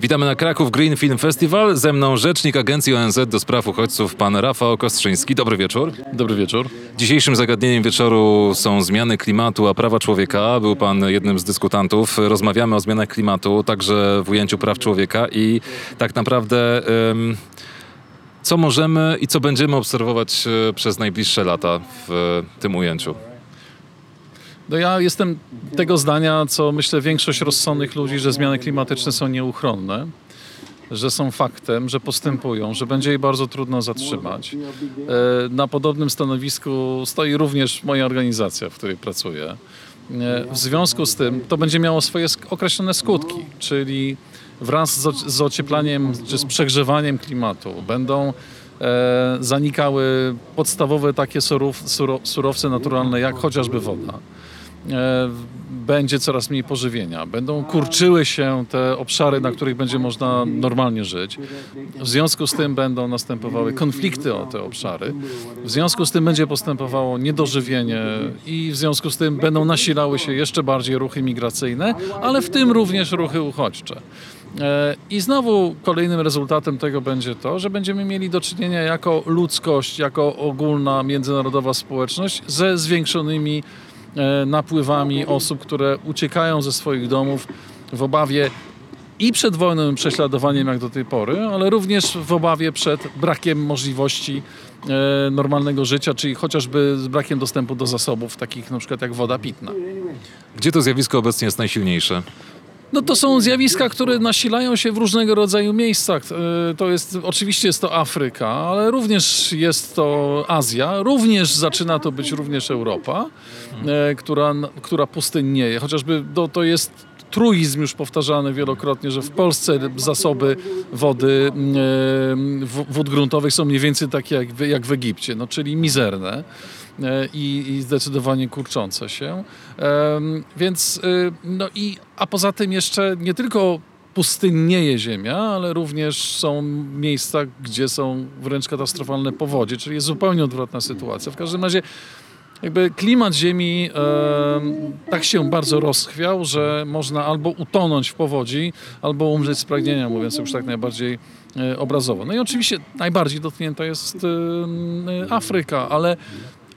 Witamy na Kraków Green Film Festival. Ze mną rzecznik Agencji ONZ do spraw uchodźców, pan Rafał Kostrzyński. Dobry wieczór. Dobry wieczór. Dzisiejszym zagadnieniem wieczoru są zmiany klimatu, a prawa człowieka. Był pan jednym z dyskutantów. Rozmawiamy o zmianach klimatu, także w ujęciu praw człowieka i tak naprawdę co możemy i co będziemy obserwować e, przez najbliższe lata w e, tym ujęciu. No ja jestem tego zdania, co myślę większość rozsądnych ludzi, że zmiany klimatyczne są nieuchronne, że są faktem, że postępują, że będzie je bardzo trudno zatrzymać. E, Na podobnym stanowisku stoi również moja organizacja, w której pracuję. E, W związku z tym to będzie miało swoje określone skutki, czyli wraz z, oc- z ocieplaniem czy z przegrzewaniem klimatu będą e, zanikały podstawowe takie surowce naturalne, jak chociażby woda. E, będzie coraz mniej pożywienia. Będą kurczyły się te obszary, na których będzie można normalnie żyć. W związku z tym będą następowały konflikty o te obszary. W związku z tym będzie postępowało niedożywienie i w związku z tym będą nasilały się jeszcze bardziej ruchy migracyjne, ale w tym również ruchy uchodźcze. E, I znowu kolejnym rezultatem tego będzie to, że będziemy mieli do czynienia jako ludzkość, jako ogólna międzynarodowa społeczność ze zwiększonymi napływami osób, które uciekają ze swoich domów w obawie i przed wojną prześladowaniem jak do tej pory, ale również w obawie przed brakiem możliwości e, normalnego życia, czyli chociażby z brakiem dostępu do zasobów, takich na przykład jak woda pitna. Gdzie to zjawisko obecnie jest najsilniejsze? No to są zjawiska, które nasilają się w różnego rodzaju miejscach. E, To jest, oczywiście jest to Afryka, ale również jest to Azja, również zaczyna to być również Europa, e, która, która pustynnieje. Chociażby to, to jest truizm już powtarzany wielokrotnie, że w Polsce zasoby wody, e, wód gruntowych są mniej więcej takie jak w, jak w Egipcie, no, czyli mizerne i, i zdecydowanie kurczące się. Więc, y, no i, a poza tym jeszcze nie tylko pustynnieje ziemia, ale również są miejsca, gdzie są wręcz katastrofalne powodzie, czyli jest zupełnie odwrotna sytuacja. W każdym razie jakby klimat Ziemi em, tak się bardzo rozchwiał, że można albo utonąć w powodzi, albo umrzeć z pragnienia, mówiąc już tak najbardziej e, obrazowo. No i oczywiście najbardziej dotknięta jest e, Afryka, ale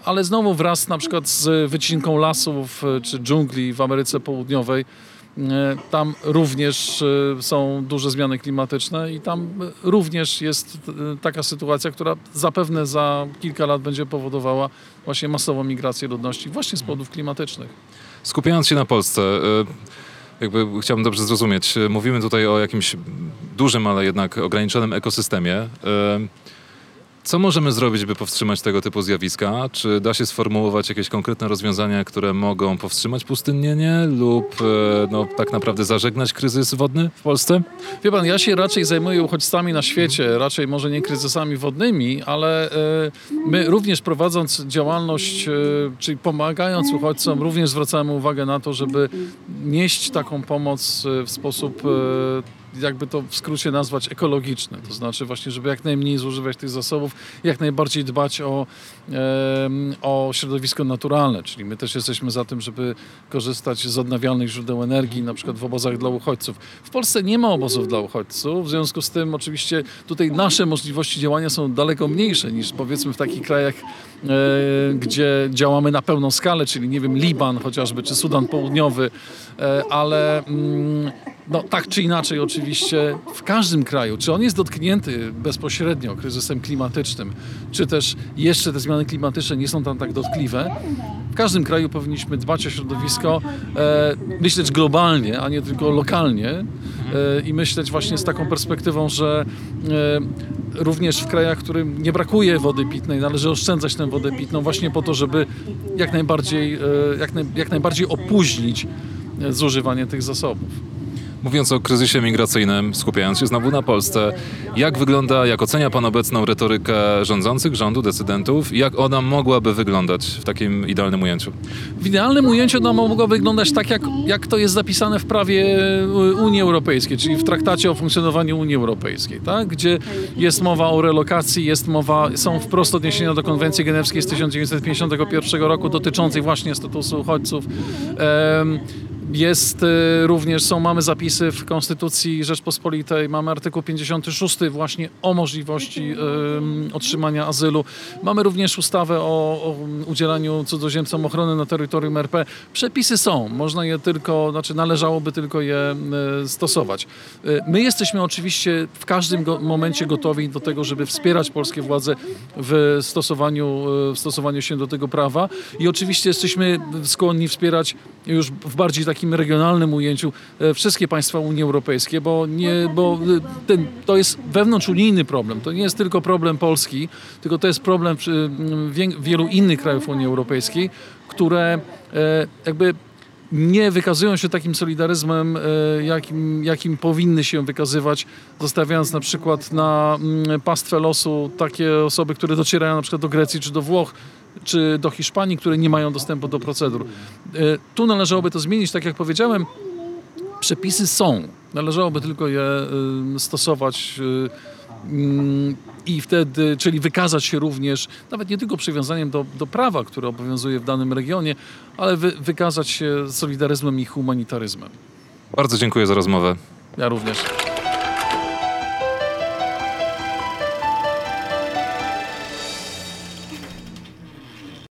ale znowu wraz na przykład z wycinką lasów e, czy dżungli w Ameryce Południowej, e, tam również e, są duże zmiany klimatyczne i tam również jest taka sytuacja, która zapewne za kilka lat będzie powodowała właśnie masową migrację ludności właśnie z powodów klimatycznych. Skupiając się na Polsce, jakby chciałbym dobrze zrozumieć, mówimy tutaj o jakimś dużym, ale jednak ograniczonym ekosystemie. Co możemy zrobić, by powstrzymać tego typu zjawiska? Czy da się sformułować jakieś konkretne rozwiązania, które mogą powstrzymać pustynnienie lub y, no, tak naprawdę zażegnać kryzys wodny w Polsce? Wie pan, ja się raczej zajmuję uchodźcami na świecie, raczej może nie kryzysami wodnymi, ale e, my również prowadząc działalność, e, czyli pomagając uchodźcom, również zwracamy uwagę na to, żeby nieść taką pomoc e, w sposób, e, jakby to w skrócie nazwać, ekologiczny. To znaczy właśnie, żeby jak najmniej zużywać tych zasobów, jak najbardziej dbać o, o środowisko naturalne, czyli my też jesteśmy za tym, żeby korzystać z odnawialnych źródeł energii, na przykład w obozach dla uchodźców. W Polsce nie ma obozów dla uchodźców, w związku z tym oczywiście tutaj nasze możliwości działania są daleko mniejsze niż powiedzmy w takich krajach, e, gdzie działamy na pełną skalę, czyli nie wiem, Liban chociażby, czy Sudan Południowy, e, ale mm, no, tak czy inaczej oczywiście w każdym kraju, czy on jest dotknięty bezpośrednio kryzysem klimatycznym, czy też jeszcze te zmiany klimatyczne nie są tam tak dotkliwe, w każdym kraju powinniśmy dbać o środowisko, e, myśleć globalnie, a nie tylko lokalnie e, i myśleć właśnie z taką perspektywą, że e, również w krajach, w którym nie brakuje wody pitnej, należy oszczędzać tę wodę pitną właśnie po to, żeby jak najbardziej, e, jak, naj, jak najbardziej opóźnić e, zużywanie tych zasobów. Mówiąc o kryzysie migracyjnym, skupiając się znowu na Polsce, jak wygląda, jak ocenia Pan obecną retorykę rządzących, rządu, decydentów? Jak ona mogłaby wyglądać w takim idealnym ujęciu? W idealnym ujęciu ona mogła wyglądać tak, jak, jak to jest zapisane w prawie y, Unii Europejskiej, czyli w traktacie o funkcjonowaniu Unii Europejskiej, tak? gdzie jest mowa o relokacji, jest mowa, są wprost odniesienia do konwencji genewskiej z 1951 roku dotyczącej właśnie statusu uchodźców. Em, Jest y, również, są, mamy zapisy w Konstytucji Rzeczpospolitej, mamy artykuł 56 właśnie o możliwości ym, otrzymania azylu. Mamy również ustawę o, o udzielaniu cudzoziemcom ochrony na terytorium RP. Przepisy są, można je tylko, znaczy należałoby tylko je y, stosować. Y, My jesteśmy oczywiście w każdym go, momencie gotowi do tego, żeby wspierać polskie władze w stosowaniu, y, w stosowaniu się do tego prawa i oczywiście jesteśmy skłonni wspierać już w bardziej takim regionalnym ujęciu e, wszystkie państwa Unii Europejskiej, bo, nie, bo e, ten, to jest wewnątrzunijny problem. To nie jest tylko problem Polski, tylko to jest problem wielu innych krajów Unii Europejskiej, które e, jakby nie wykazują się takim solidaryzmem, jakim, jakim powinny się wykazywać, zostawiając na przykład na pastwę losu takie osoby, które docierają na przykład do Grecji czy do Włoch, czy do Hiszpanii, które nie mają dostępu do procedur. E, Tu należałoby to zmienić, tak jak powiedziałem, przepisy są. Należałoby tylko je y, stosować y, mm, i wtedy, czyli wykazać się również, nawet nie tylko przywiązaniem do, do prawa, które obowiązuje w danym regionie, ale wy, wykazać się solidaryzmem i humanitaryzmem. Bardzo dziękuję za rozmowę. Ja również.